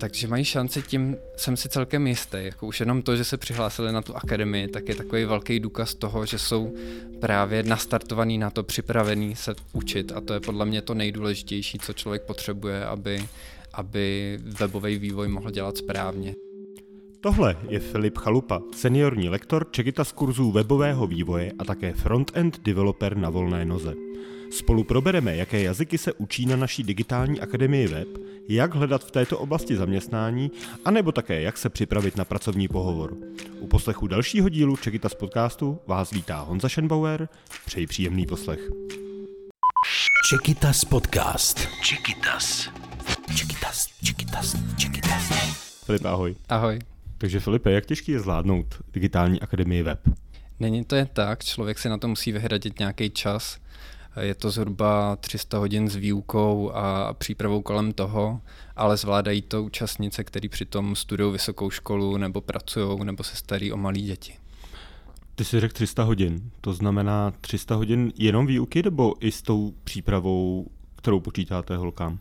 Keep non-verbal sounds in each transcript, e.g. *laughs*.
Takže mají šanci, tím jsem si celkem jistý. Jako už jenom to, že se přihlásili na tu akademii, tak je takový velký důkaz toho, že jsou právě nastartovaný na to, připravený se učit. A to je podle mě to nejdůležitější, co člověk potřebuje, aby, aby webový vývoj mohl dělat správně. Tohle je Filip Chalupa, seniorní lektor Čekita z kurzů webového vývoje a také front-end developer na volné noze. Spolu probereme, jaké jazyky se učí na naší digitální akademii web, jak hledat v této oblasti zaměstnání, anebo také jak se připravit na pracovní pohovor. U poslechu dalšího dílu Čekitas podcastu vás vítá Honza Schenbauer. Přeji příjemný poslech. Čekitas podcast. Čekitas. Čekitas, Čekitas, Čekitas. Filip, ahoj. Ahoj. Takže Filipe, jak těžký je zvládnout digitální akademii web? Není to jen tak, člověk si na to musí vyhradit nějaký čas. Je to zhruba 300 hodin s výukou a přípravou kolem toho, ale zvládají to účastnice, který přitom studují vysokou školu nebo pracují nebo se starí o malé děti. Ty jsi řekl 300 hodin, to znamená 300 hodin jenom výuky nebo i s tou přípravou, kterou počítáte holkám?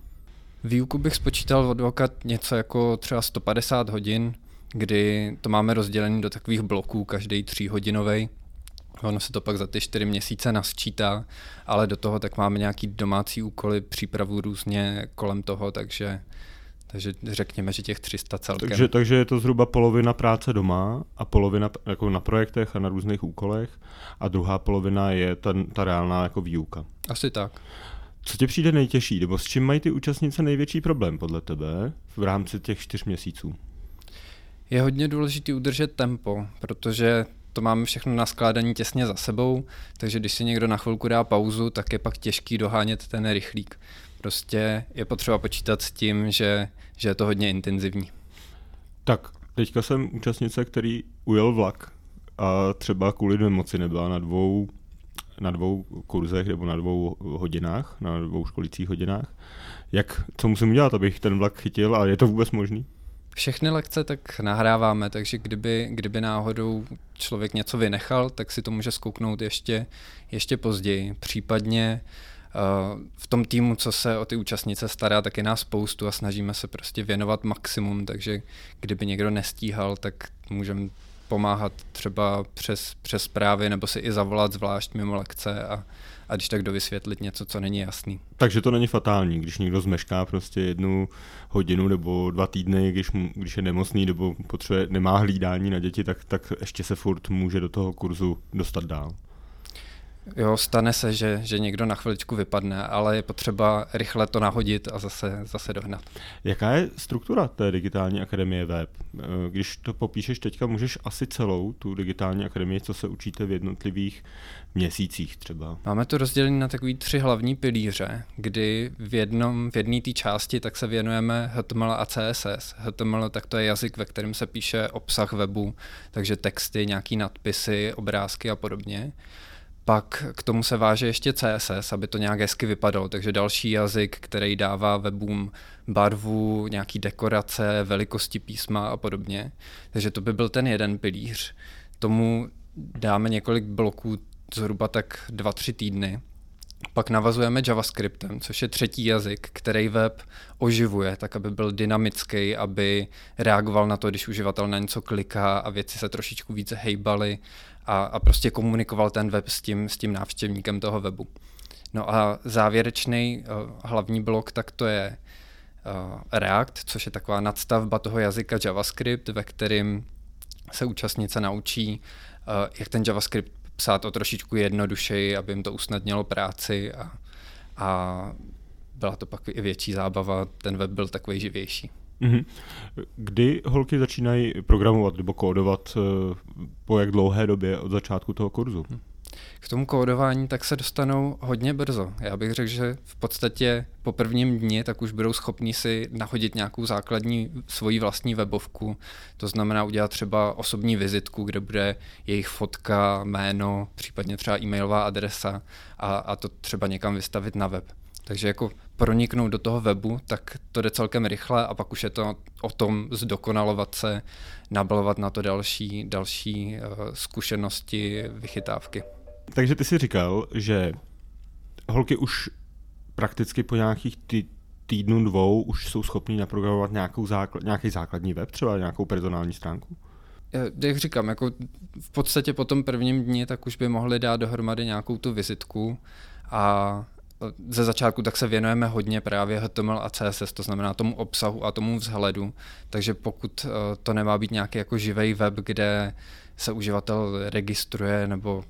Výuku bych spočítal od oka něco jako třeba 150 hodin, kdy to máme rozdělené do takových bloků, každý tříhodinový. Ono se to pak za ty čtyři měsíce nasčítá, ale do toho tak máme nějaký domácí úkoly, přípravu různě kolem toho, takže takže řekněme, že těch 300 celkem. Takže, takže je to zhruba polovina práce doma a polovina jako na projektech a na různých úkolech a druhá polovina je ta, ta reálná jako výuka. Asi tak. Co tě přijde nejtěžší, nebo s čím mají ty účastnice největší problém podle tebe v rámci těch čtyř měsíců? Je hodně důležité udržet tempo, protože to máme všechno na skládání těsně za sebou, takže když si někdo na chvilku dá pauzu, tak je pak těžký dohánět ten rychlík. Prostě je potřeba počítat s tím, že, že je to hodně intenzivní. Tak, teďka jsem účastnice, který ujel vlak a třeba kvůli nemoci nebyla na dvou, na dvou kurzech nebo na dvou hodinách, na dvou školicích hodinách. Jak, co musím udělat, abych ten vlak chytil a je to vůbec možný? Všechny lekce tak nahráváme, takže kdyby, kdyby náhodou člověk něco vynechal, tak si to může zkouknout ještě, ještě později. Případně uh, v tom týmu, co se o ty účastnice stará, tak je nás spoustu a snažíme se prostě věnovat maximum, takže kdyby někdo nestíhal, tak můžeme pomáhat třeba přes, přes zprávy nebo si i zavolat zvlášť mimo lekce a, a když tak dovysvětlit něco, co není jasný. Takže to není fatální, když někdo zmešká prostě jednu hodinu nebo dva týdny, když, když je nemocný nebo potřebuje, nemá hlídání na děti, tak, tak ještě se furt může do toho kurzu dostat dál. Jo, stane se, že, že někdo na chviličku vypadne, ale je potřeba rychle to nahodit a zase, zase dohnat. Jaká je struktura té digitální akademie web? Eh, když to popíšeš teďka, můžeš asi celou tu digitální akademii, co se učíte v jednotlivých měsících třeba? Máme to rozdělené na takový tři hlavní pilíře, kdy v jednom, v jedné té části tak se věnujeme HTML a CSS. HTML tak to je jazyk, ve kterém se píše obsah webu, takže texty, nějaký nadpisy, obrázky a podobně. Pak k tomu se váže ještě CSS, aby to nějak hezky vypadalo, takže další jazyk, který dává webům barvu, nějaký dekorace, velikosti písma a podobně. Takže to by byl ten jeden pilíř. Tomu dáme několik bloků, zhruba tak dva, tři týdny. Pak navazujeme JavaScriptem, což je třetí jazyk, který web oživuje, tak aby byl dynamický, aby reagoval na to, když uživatel na něco kliká a věci se trošičku více hejbaly a, a prostě komunikoval ten web s tím, s tím návštěvníkem toho webu. No a závěrečný uh, hlavní blok, tak to je uh, React, což je taková nadstavba toho jazyka JavaScript, ve kterým se účastnice naučí, uh, jak ten JavaScript psát o trošičku jednodušeji, aby jim to usnadnilo práci a, a byla to pak i větší zábava, ten web byl takový živější. Mm-hmm. Kdy holky začínají programovat nebo kódovat eh, po jak dlouhé době od začátku toho kurzu? Hm. K tomu kódování tak se dostanou hodně brzo. Já bych řekl, že v podstatě po prvním dni tak už budou schopni si nahodit nějakou základní svoji vlastní webovku. To znamená udělat třeba osobní vizitku, kde bude jejich fotka, jméno, případně třeba e-mailová adresa a, a to třeba někam vystavit na web. Takže jako proniknout do toho webu, tak to jde celkem rychle a pak už je to o tom zdokonalovat se, nabalovat na to další, další uh, zkušenosti, vychytávky. Takže ty si říkal, že holky už prakticky po nějakých ty týdnu, dvou už jsou schopní naprogramovat nějakou základ, nějaký základní web, třeba nějakou personální stránku? Jak říkám, jako v podstatě po tom prvním dni tak už by mohli dát dohromady nějakou tu vizitku a ze začátku tak se věnujeme hodně právě HTML a CSS, to znamená tomu obsahu a tomu vzhledu, takže pokud eh, to nemá být nějaký jako živý web, kde se uživatel registruje nebo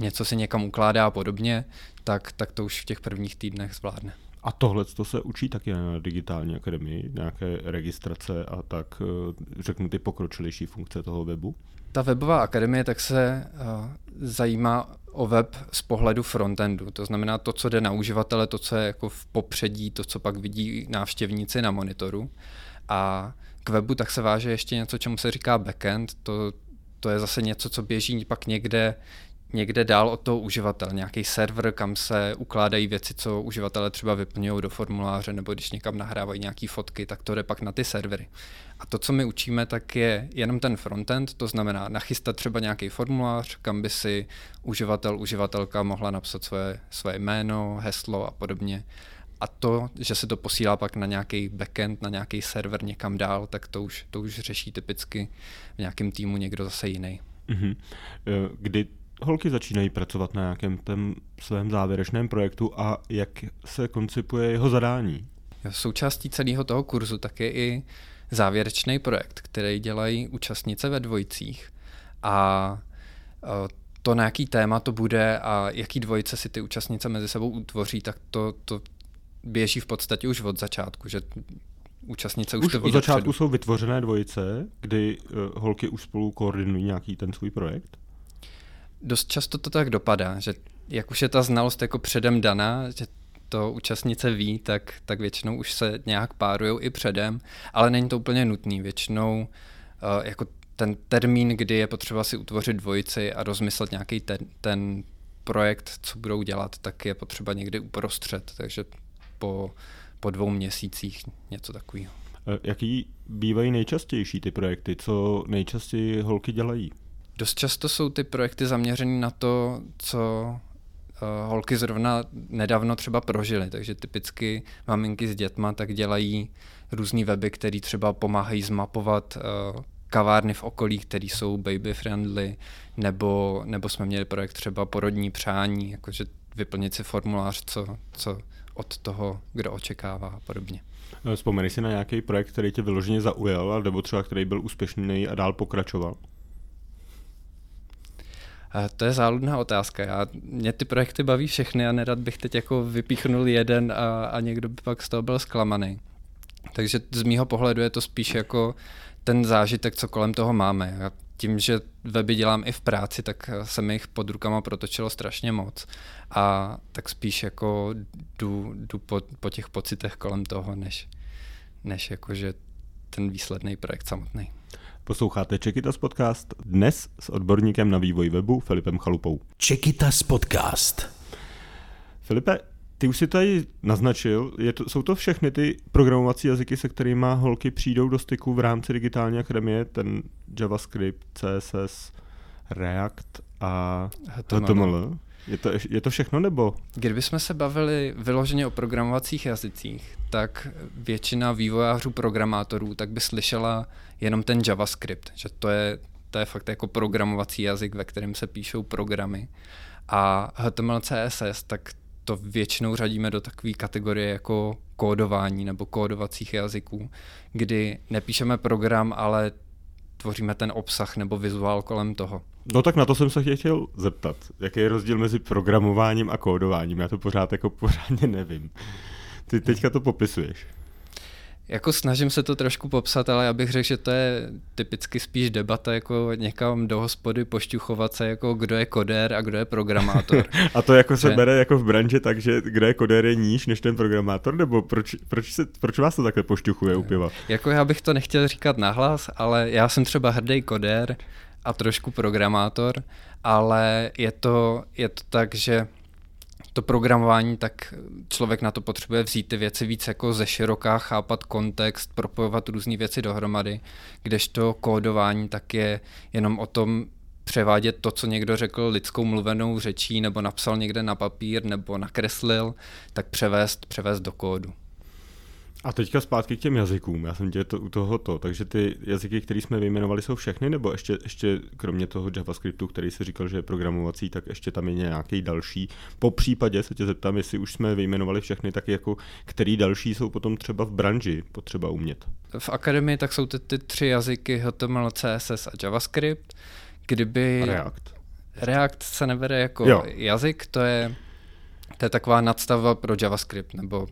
něco si někam ukládá a podobně, tak, tak to už v těch prvních týdnech zvládne. A tohle to se učí taky na digitální akademii, nějaké registrace a tak eh, řeknu ty pokročilejší funkce toho webu? Ta webová akademie tak se uh, zajímá o web z pohledu frontendu. To znamená to, co jde na uživatele, to, co je jako v popředí, to, co pak vidí návštěvníci na monitoru. A k webu tak se váže ještě něco, čemu se říká backend. To, to je zase něco, co běží pak někde někde dál od toho uživatele, nějaký server, kam se ukládají věci, co uživatelé třeba vyplňují do formuláře, nebo když někam nahrávají nějaké fotky, tak to jde pak na ty servery. A to, co my učíme, tak je jenom ten frontend, to znamená nachystat třeba nějaký formulář, kam by si uživatel, uživatelka mohla napsat svoje, své jméno, heslo a podobně. A to, že se to posílá pak na nějaký backend, na nějaký server někam dál, tak to už, to už řeší typicky v nějakém týmu někdo zase jiný. Mm-hmm. Kdy holky začínají pracovat na nějakém tom svém závěrečném projektu a jak se koncipuje jeho zadání? Součástí celého toho kurzu tak je i závěrečný projekt, který dělají účastnice ve dvojicích. A to, na jaký téma to bude a jaký dvojice si ty účastnice mezi sebou utvoří, tak to, to běží v podstatě už od začátku, že účastnice už, už to ví Od začátku dopředu. jsou vytvořené dvojice, kdy uh, holky už spolu koordinují nějaký ten svůj projekt? Dost často to tak dopadá, že jak už je ta znalost jako předem daná, že to účastnice ví, tak, tak většinou už se nějak párují i předem, ale není to úplně nutný. Většinou uh, jako ten termín, kdy je potřeba si utvořit dvojici a rozmyslet nějaký ten, ten projekt, co budou dělat, tak je potřeba někdy uprostřed, takže po, po dvou měsících něco takového. Eh, jaký bývají nejčastější ty projekty? Co nejčastěji holky dělají? Dost často jsou ty projekty zaměřené na to, co uh, holky zrovna nedávno třeba prožily, takže typicky maminky s dětma tak dělají různé weby, které třeba pomáhají zmapovat uh, kavárny v okolí, které jsou baby friendly, nebo, nebo jsme měli projekt třeba porodní přání, jakože vyplnit si formulář, co, co od toho, kdo očekává a podobně. Eh, vzpomeneš si na nějaký projekt, který tě vyloženě zaujal, nebo třeba který byl úspěšný a dál pokračoval? To je záludná otázka. Já, mě ty projekty baví všechny a nerad bych teď jako vypíchnul jeden a, a někdo by pak z toho byl zklamaný. Takže z mýho pohledu je to spíš jako ten zážitek, co kolem toho máme. Já tím, že weby dělám i v práci, tak se mi jich pod rukama protočilo strašně moc. A tak spíš jako jdu, jdu po, po těch pocitech kolem toho, než, než jako, že ten výsledný projekt samotný. Posloucháte Čekitas podcast dnes s odborníkem na vývoj webu Filipem Chalupou. Čekitas podcast. Filipe, ty už si tady naznačil, je to, jsou to všechny ty programovací jazyky, se kterými holky přijdou do styku v rámci digitální akademie, ten JavaScript, CSS, React a HTML. Je to, je to všechno nebo? Kdybychom se bavili vyloženě o programovacích jazycích, tak většina vývojářů, programátorů, tak by slyšela jenom ten JavaScript, že to je, to je fakt jako programovací jazyk, ve kterém se píšou programy. A HTML, CSS, tak to většinou řadíme do takové kategorie jako kódování nebo kódovacích jazyků, kdy nepíšeme program, ale tvoříme ten obsah nebo vizuál kolem toho. No tak na to jsem se chtěl zeptat. Jaký je rozdíl mezi programováním a kódováním? Já to pořád jako pořádně nevím. Ty teďka to popisuješ. Jako snažím se to trošku popsat, ale já bych řekl, že to je typicky spíš debata jako někam do hospody pošťuchovat se, jako kdo je kodér a kdo je programátor. *laughs* a to jako že... se bere jako v branži tak, že kdo je kodér je níž než ten programátor, nebo proč, proč, se, proč vás to takhle pošťuchuje u piva? Jako já bych to nechtěl říkat nahlas, ale já jsem třeba hrdý kodér a trošku programátor, ale je to, je to tak, že to programování, tak člověk na to potřebuje vzít ty věci víc jako ze široká, chápat kontext, propojovat různé věci dohromady, kdežto kódování tak je jenom o tom převádět to, co někdo řekl lidskou mluvenou řečí, nebo napsal někde na papír, nebo nakreslil, tak převést, převést do kódu. A teďka zpátky k těm jazykům. Já jsem tě to, u tohoto. Takže ty jazyky, které jsme vyjmenovali, jsou všechny, nebo ještě, ještě kromě toho JavaScriptu, který si říkal, že je programovací, tak ještě tam je nějaký další. Po případě se tě zeptám, jestli už jsme vyjmenovali všechny, tak jako který další jsou potom třeba v branži potřeba umět. V akademii tak jsou ty, ty tři jazyky HTML, CSS a JavaScript. Kdyby... React. React se nebere jako jo. jazyk, to je to je taková nadstavba pro JavaScript, nebo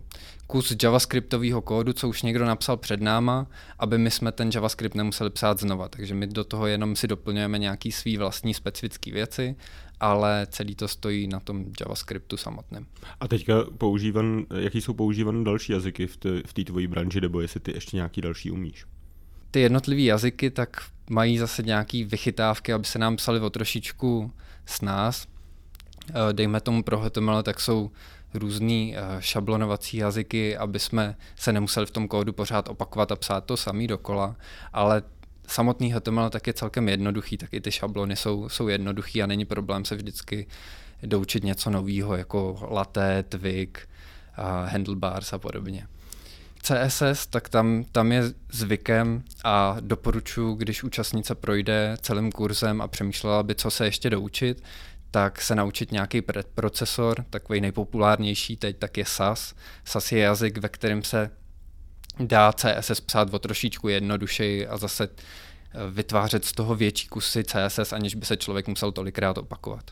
kus JavaScriptového kódu, co už někdo napsal před náma, aby my jsme ten JavaScript nemuseli psát znova. Takže my do toho jenom si doplňujeme nějaký svý vlastní specifické věci, ale celý to stojí na tom JavaScriptu samotném. A teďka používan, jaký jsou používané další jazyky v té v tvojí branži, nebo jestli ty ještě nějaký další umíš? Ty jednotlivé jazyky tak mají zase nějaké vychytávky, aby se nám psali o trošičku s nás. Eh, dejme tomu pro HTML, tak jsou různý eh, šablonovací jazyky, aby jsme se nemuseli v tom kódu pořád opakovat a psát to samý dokola, ale samotný HTML tak je celkem jednoduchý, tak i ty šablony jsou, jsou jednoduchý a není problém se vždycky doučit něco nového, jako latte, twig, handlebars a podobně. CSS, tak tam, tam je zvykem a doporučuji, když účastnice projde celým kurzem a přemýšlela by, co se ještě doučit, tak se naučit nějaký procesor, takový nejpopulárnější teď tak je SAS. SAS je jazyk, ve kterém se dá CSS psát o trošičku jednodušeji a zase eh, vytvářet z toho větší kusy CSS, aniž by se člověk musel tolikrát opakovat.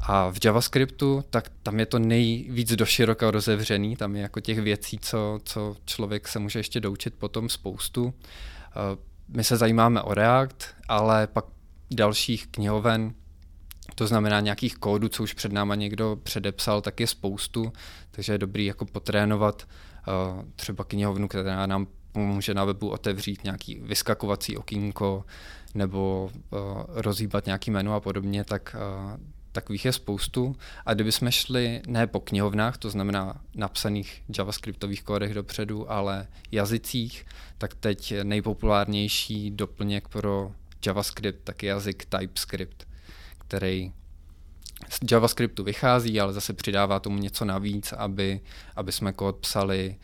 A v JavaScriptu, tak tam je to nejvíc doširoka rozevřený, tam je jako těch věcí, co, co člověk se může ještě doučit potom spoustu. Eh, my se zajímáme o React, ale pak dalších knihoven, to znamená nějakých kódů, co už před náma někdo předepsal, tak je spoustu, takže je dobrý jako potrénovat uh, třeba knihovnu, která nám pomůže na webu otevřít nějaký vyskakovací okýnko nebo uh, rozhýbat nějaký menu a podobně, tak uh, takových je spoustu. A kdybychom šli ne po knihovnách, to znamená napsaných javascriptových kódech dopředu, ale jazycích, tak teď nejpopulárnější doplněk pro JavaScript tak je jazyk TypeScript který z JavaScriptu vychází, ale zase přidává tomu něco navíc, aby, aby jsme kód psali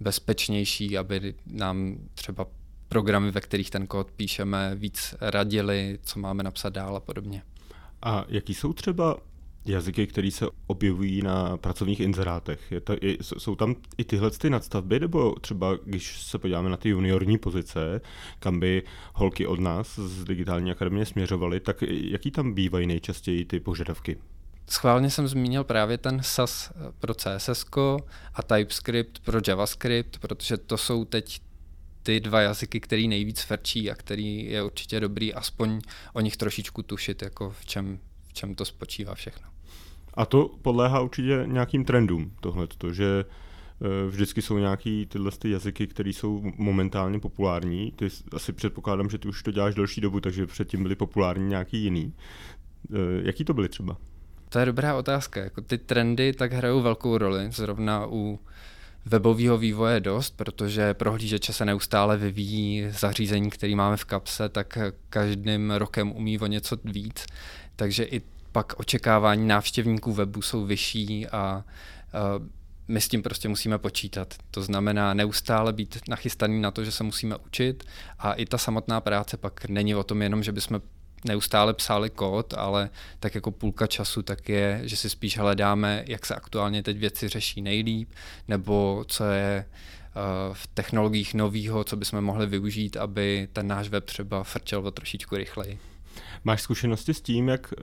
bezpečnější, aby nám třeba programy, ve kterých ten kód píšeme, víc radili, co máme napsat dál a podobně. A jaký jsou třeba jazyky, které se objevují na pracovních inzerátech. Je to, je, jsou tam i tyhle ty nadstavby, nebo třeba když se podíváme na ty juniorní pozice, kam by holky od nás z digitální akademie směřovaly, tak jaký tam bývají nejčastěji ty požadavky? Schválně jsem zmínil právě ten SAS pro CSS a TypeScript pro JavaScript, protože to jsou teď ty dva jazyky, který nejvíc frčí a který je určitě dobrý aspoň o nich trošičku tušit, jako v čem, v čem to spočívá všechno. A to podléhá určitě nějakým trendům, tohle, že eh, vždycky jsou nějaký tyhle ty jazyky, které jsou momentálně populární. Ty asi předpokládám, že ty už to děláš delší dobu, takže předtím byly populární nějaký jiný. Eh, jaký to byly třeba? To je dobrá otázka. Jako ty trendy tak hrajou velkou roli. Zrovna u webového vývoje dost, protože prohlížeče se neustále vyvíjí, zařízení, které máme v kapse, tak každým rokem umí o něco víc. Takže i pak očekávání návštěvníků webu jsou vyšší a, my s tím prostě musíme počítat. To znamená neustále být nachystaný na to, že se musíme učit a i ta samotná práce pak není o tom jenom, že bychom neustále psali kód, ale tak jako půlka času tak je, že si spíš hledáme, jak se aktuálně teď věci řeší nejlíp, nebo co je v technologiích novýho, co bychom mohli využít, aby ten náš web třeba frčel o trošičku rychleji. Máš zkušenosti s tím, jak eh,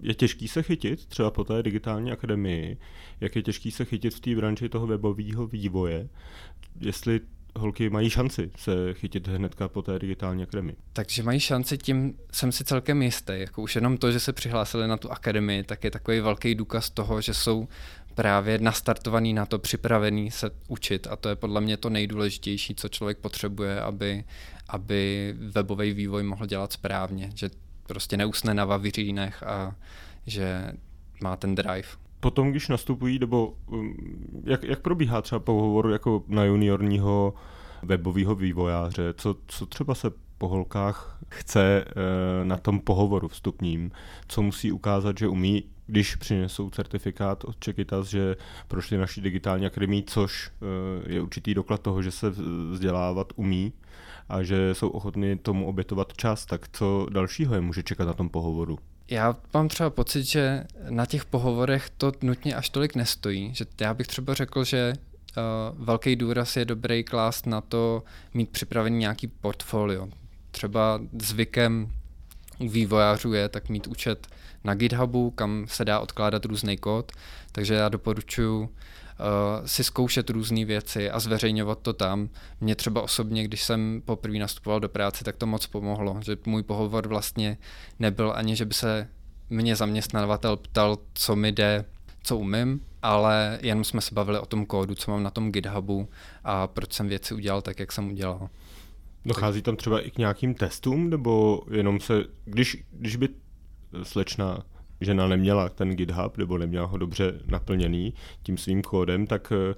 je těžký se chytit, třeba po té digitální akademii, jak je těžký se chytit v té branži toho webového vývoje, jestli holky mají šanci se chytit hnedka po té digitální akademii. Takže mají šanci, tím jsem si celkem jistý. Jako už jenom to, že se přihlásili na tu akademii, tak je takový velký důkaz toho, že jsou právě nastartovaný na to, připravený se učit. A to je podle mě to nejdůležitější, co člověk potřebuje, aby, aby webový vývoj mohl dělat správně, že prostě neusne na vaviřínech a že má ten drive. Potom, když nastupují, nebo um, jak, jak probíhá třeba pohovor jako na juniorního webového vývojáře, co, co třeba se po holkách chce e, na tom pohovoru vstupním, co musí ukázat, že umí, když přinesou certifikát od Čekitas, že prošli naší digitální akademii, což eh, je určitý doklad toho, že se vzdělávat umí a že jsou ochotni tomu obětovat čas, tak co dalšího je může čekat na tom pohovoru? Já mám třeba pocit, že na těch pohovorech to nutně až tolik nestojí. Že já bych třeba řekl, že uh, velký důraz je dobrý klást na to mít připravený nějaký portfolio. Třeba zvykem u vývojářů je tak mít účet na GitHubu, kam se dá odkládat různý kód, takže já doporučuji uh, si zkoušet různé věci a zveřejňovat to tam. Mně třeba osobně, když jsem poprvé nastupoval do práce, tak to moc pomohlo, že můj pohovor vlastně nebyl ani, že by se mě zaměstnavatel ptal, co mi jde, co umím, ale jenom jsme se bavili o tom kódu, co mám na tom GitHubu a proč jsem věci udělal tak, jak jsem udělal. Dochází tam třeba i k nějakým testům, nebo jenom se, když, když by slečna žena neměla ten GitHub nebo neměla ho dobře naplněný tím svým kódem, tak eh,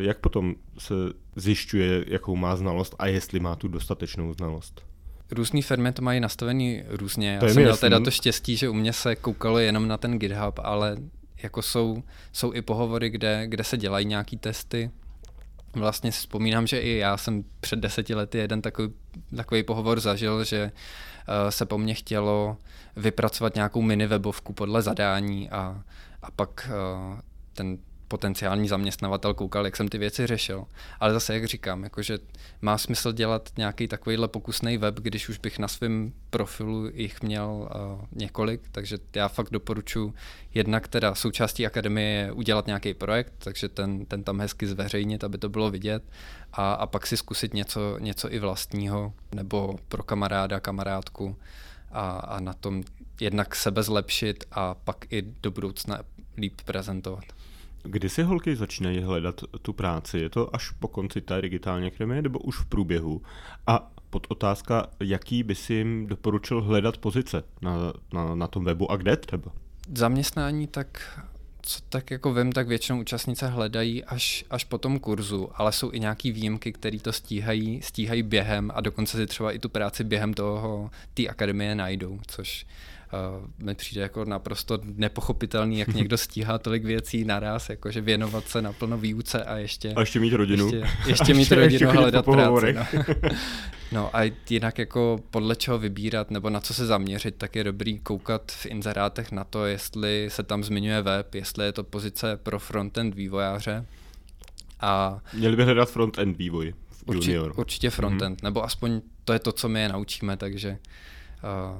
jak potom se zjišťuje, jakou má znalost a jestli má tu dostatečnou znalost? Různé firmy to mají nastavený různě. Já jsem měl teda to štěstí, že u mě se koukalo jenom na ten GitHub, ale jako jsou, jsou i pohovory, kde, kde se dělají nějaký testy. Vlastně si vzpomínám, že i já jsem před deseti lety jeden takový, takový pohovor zažil, že uh, se po mně chtělo vypracovat nějakou mini webovku podle zadání a, a pak uh, ten potenciální zaměstnavatel koukal, jak jsem ty věci řešil. Ale zase, jak říkám, jakože má smysl dělat nějaký takovýhle pokusný web, když už bych na svém profilu jich měl uh, několik, takže já fakt doporučuji jednak teda součástí akademie je udělat nějaký projekt, takže ten, ten tam hezky zveřejnit, aby to bylo vidět a, a pak si zkusit něco, něco i vlastního nebo pro kamaráda, kamarádku a, a na tom jednak sebe zlepšit a pak i do budoucna líp prezentovat. Kdy si holky začínají hledat tu práci? Je to až po konci té digitální akademie nebo už v průběhu? A pod otázka, jaký by si jim doporučil hledat pozice na, na, na tom webu a kde třeba? Zaměstnání tak co tak jako vím, tak většinou účastnice hledají až, až po tom kurzu, ale jsou i nějaký výjimky, které to stíhají, stíhají během a dokonce si třeba i tu práci během toho té akademie najdou, což uh, mi přijde jako naprosto nepochopitelný, jak někdo stíhá tolik věcí naraz, jakože věnovat se naplno výuce a ještě... A ještě mít rodinu. Ještě, *laughs* ještě mít ještě, rodinu a hledat práci. No. *laughs* no a jinak jako podle čeho vybírat nebo na co se zaměřit, tak je dobrý koukat v inzerátech na to, jestli se tam zmiňuje web, jestli je to pozice pro frontend vývojáře. A Měli by hledat frontend vývoj určitě, určitě frontend, mm-hmm. nebo aspoň to je to, co my je naučíme, takže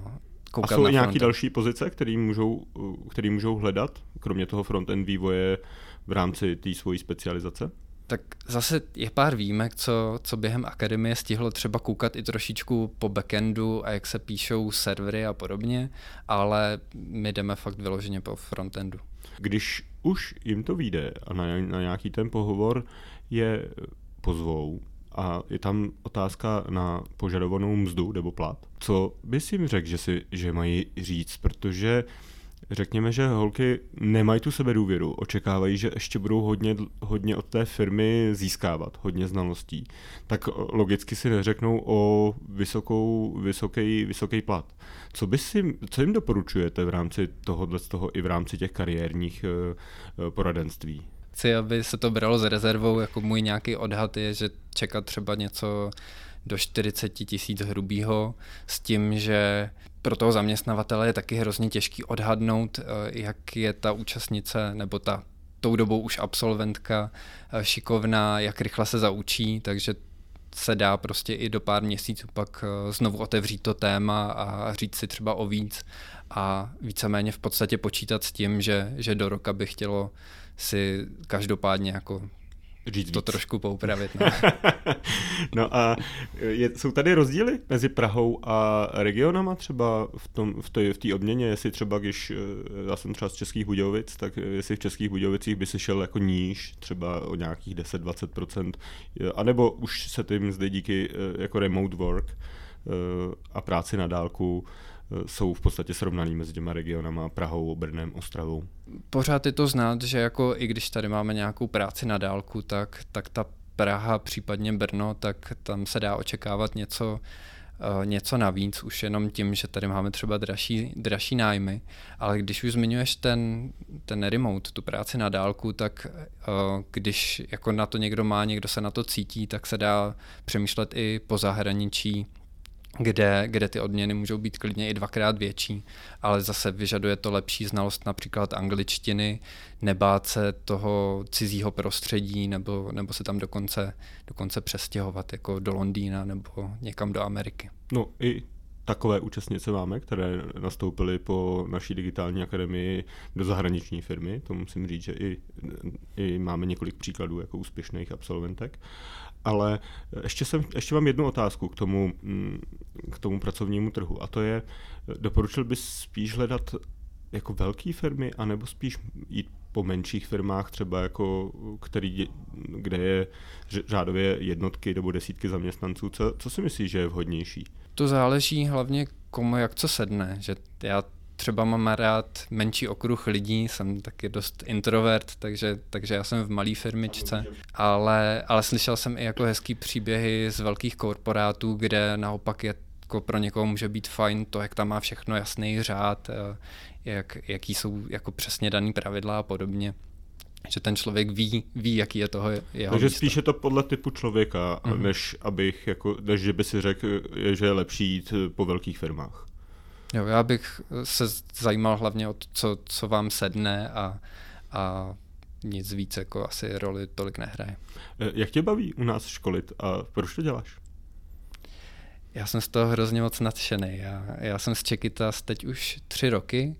uh, koukat A jsou i nějaké další pozice, které můžou, který můžou hledat, kromě toho frontend vývoje v rámci té svojí specializace? Tak zase je pár výjimek, co, co během akademie stihlo třeba koukat i trošičku po backendu a jak se píšou servery a podobně, ale my jdeme fakt vyloženě po frontendu. Když už jim to vyjde a na, na nějaký ten pohovor je pozvou, a je tam otázka na požadovanou mzdu nebo plat. Co bys jim řekl, že, si, že mají říct, protože řekněme, že holky nemají tu sebe důvěru, očekávají, že ještě budou hodně, hodně od té firmy získávat, hodně znalostí, tak logicky si neřeknou o vysokou, vysoký, vysoký plat. Co, by si, co jim doporučujete v rámci tohohle toho i v rámci těch kariérních uh, poradenství? Chci, aby se to bralo s rezervou, jako můj nějaký odhad je, že čekat třeba něco do 40 tisíc hrubýho s tím, že pro toho zaměstnavatele je taky hrozně těžký odhadnout, eh, jak je ta účastnice nebo ta tou dobou už absolventka eh, šikovná, jak rychle se zaučí, takže se dá prostě i do pár měsíců pak eh, znovu otevřít to téma a říct si třeba o víc a víceméně v podstatě počítat s tím, že, že do roka by chtělo si každopádně jako Říct to víc. trošku poupravit. No, *laughs* no a je, jsou tady rozdíly mezi Prahou a regionama třeba v tom v té v odměně, jestli třeba když, já jsem třeba z Českých Budějovic, tak jestli v Českých Budějovicích by si šel jako níž, třeba o nějakých 10-20%, anebo už se tím zde díky jako remote work eh, a práci na dálku jsou v podstatě srovnaný mezi těma regionama Prahou, Brnem, Ostravou. Pořád je to znát, že jako i když tady máme nějakou práci na dálku, tak, tak ta Praha, případně Brno, tak tam se dá očekávat něco uh, něco navíc, už jenom tím, že tady máme třeba dražší, dražší nájmy, ale když už zmiňuješ ten, ten remote, tu práci na dálku, tak uh, když jako na to někdo má, někdo se na to cítí, tak se dá přemýšlet i po zahraničí, kde, kde ty odměny můžou být klidně i dvakrát větší, ale zase vyžaduje to lepší znalost například angličtiny, nebát se toho cizího prostředí nebo, nebo se tam dokonce, dokonce přestěhovat jako do Londýna nebo někam do Ameriky. No i takové účastnice máme, které nastoupily po naší digitální akademii do zahraniční firmy. To musím říct, že i, i máme několik příkladů jako úspěšných absolventek. Ale ještě, jsem, ještě mám jednu otázku k tomu, mm, k tomu pracovnímu trhu a to je, doporučil bys spíš hledat jako velké firmy, anebo spíš jít po menších firmách, třeba jako, který, kde je řádově jednotky nebo desítky zaměstnanců. Co, co si myslíš, že je vhodnější? To záleží hlavně komu jak co sedne, že já třeba mám rád menší okruh lidí, jsem taky dost introvert, takže, takže já jsem v malé firmičce, ale, ale slyšel jsem i jako hezký příběhy z velkých korporátů, kde naopak je jako pro někoho může být fajn to, jak tam má všechno jasný řád, eh, jak, jaký jsou jako přesně daný pravidla a podobně že ten člověk ví, ví jaký je toho jeho Takže spíš je to podle typu člověka, mm. než abych, jako, než že by si řekl, že je lepší jít po velkých firmách. Jo, já bych se zajímal hlavně o to, co, co vám sedne a, a nic víc jako asi roli tolik nehraje. Eh, jak tě baví u nás školit a proč to děláš? Já jsem z toho hrozně moc nadšený. Já, já jsem z Čekytas teď už tři roky.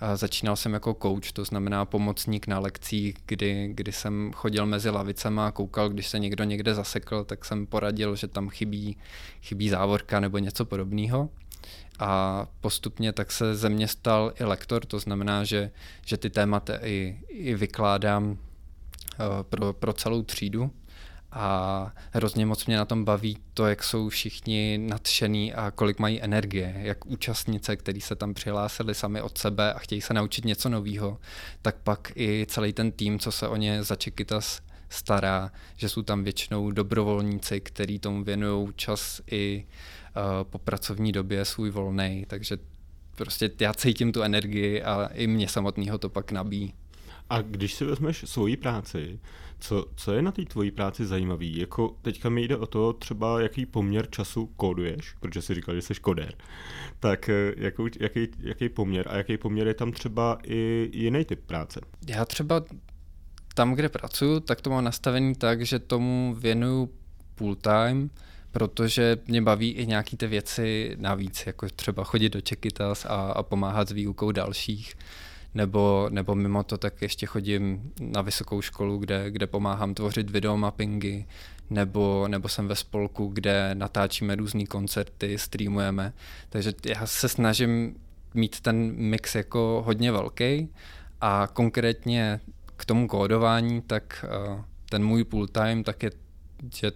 A začínal jsem jako coach, to znamená pomocník na lekcích, kdy, kdy jsem chodil mezi lavicema a koukal, když se někdo někde zasekl, tak jsem poradil, že tam chybí, chybí závorka nebo něco podobného a postupně tak se ze mě stal i lektor, to znamená, že, že ty témata i, i vykládám uh, pro, pro celou třídu. A hrozně moc mě na tom baví to, jak jsou všichni nadšený a kolik mají energie, jak účastnice, který se tam přihlásili sami od sebe a chtějí se naučit něco nového, tak pak i celý ten tým, co se o ně za Čekytas stará, že jsou tam většinou dobrovolníci, kteří tomu věnují čas i uh, po pracovní době svůj volný, takže prostě já cítím tu energii a i mě samotného to pak nabíjí. A když si vezmeš svoji práci, co, co je na té tvojí práci zajímavý? Jako teďka mi jde o to třeba, jaký poměr času kóduješ, protože si říkal, že jsi kodér. Tak eh, jakou, jaký, jaký poměr a jaký poměr je tam třeba i jiný typ práce? Já třeba tam, kde pracuji, tak to mám nastavený tak, že tomu věnuju full time, protože mě baví i nějaký ty věci navíc, jako třeba chodit do Čekytas a, a pomáhat s výukou dalších nebo, nebo mimo to tak ještě chodím na vysokou školu, kde, kde pomáhám tvořit videomappingy, nebo, nebo jsem ve spolku, kde natáčíme různé koncerty, streamujeme. Takže já se snažím mít ten mix jako hodně velký a konkrétně k tomu kódování, tak uh, ten můj full time, tak je, že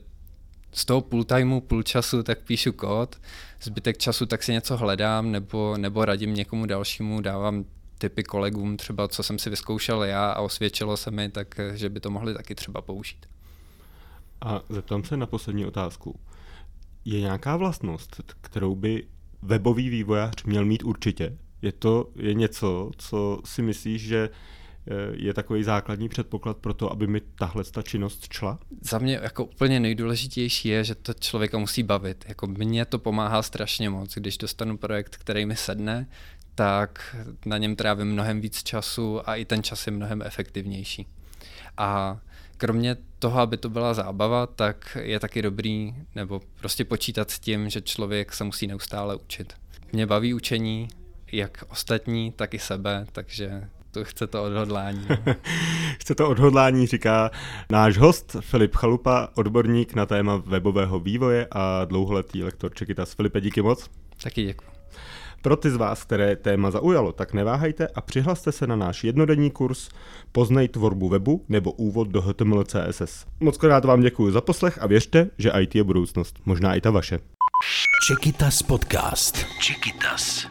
z toho půl timeu, půl času, tak píšu kód, zbytek času tak si něco hledám, nebo, nebo radím někomu dalšímu, dávám typy kolegům, třeba co jsem si vyzkoušel já a osvědčilo se mi, tak že by to mohli taky třeba použít. A zeptám se na poslední otázku. Je nějaká vlastnost, kterou by webový vývojář měl mít určitě? Je to je něco, co si myslíš, že je takový základní předpoklad pro to, aby mi tahle ta činnost šla? Za mě jako úplně nejdůležitější je, že to člověka musí bavit. Jako mně to pomáhá strašně moc, když dostanu projekt, který mi sedne, tak na něm trávím mnohem víc času a i ten čas je mnohem efektivnější. A kromě toho, aby to byla zábava, tak je taky dobrý nebo prostě počítat s tím, že člověk se musí neustále učit. Mě baví učení, jak ostatní, tak i sebe, takže to chce to odhodlání. *laughs* chce to odhodlání, říká náš host Filip Chalupa, odborník na téma webového vývoje a dlouholetý lektor Čekytas. Filipe, díky moc. Taky děkuji. Pro ty z vás, které téma zaujalo, tak neváhejte a přihlaste se na náš jednodenní kurz Poznej tvorbu webu nebo úvod do HTML CSS. Moc krát vám děkuji za poslech a věřte, že IT je budoucnost, možná i ta vaše. Čekytas podcast. Čekytas.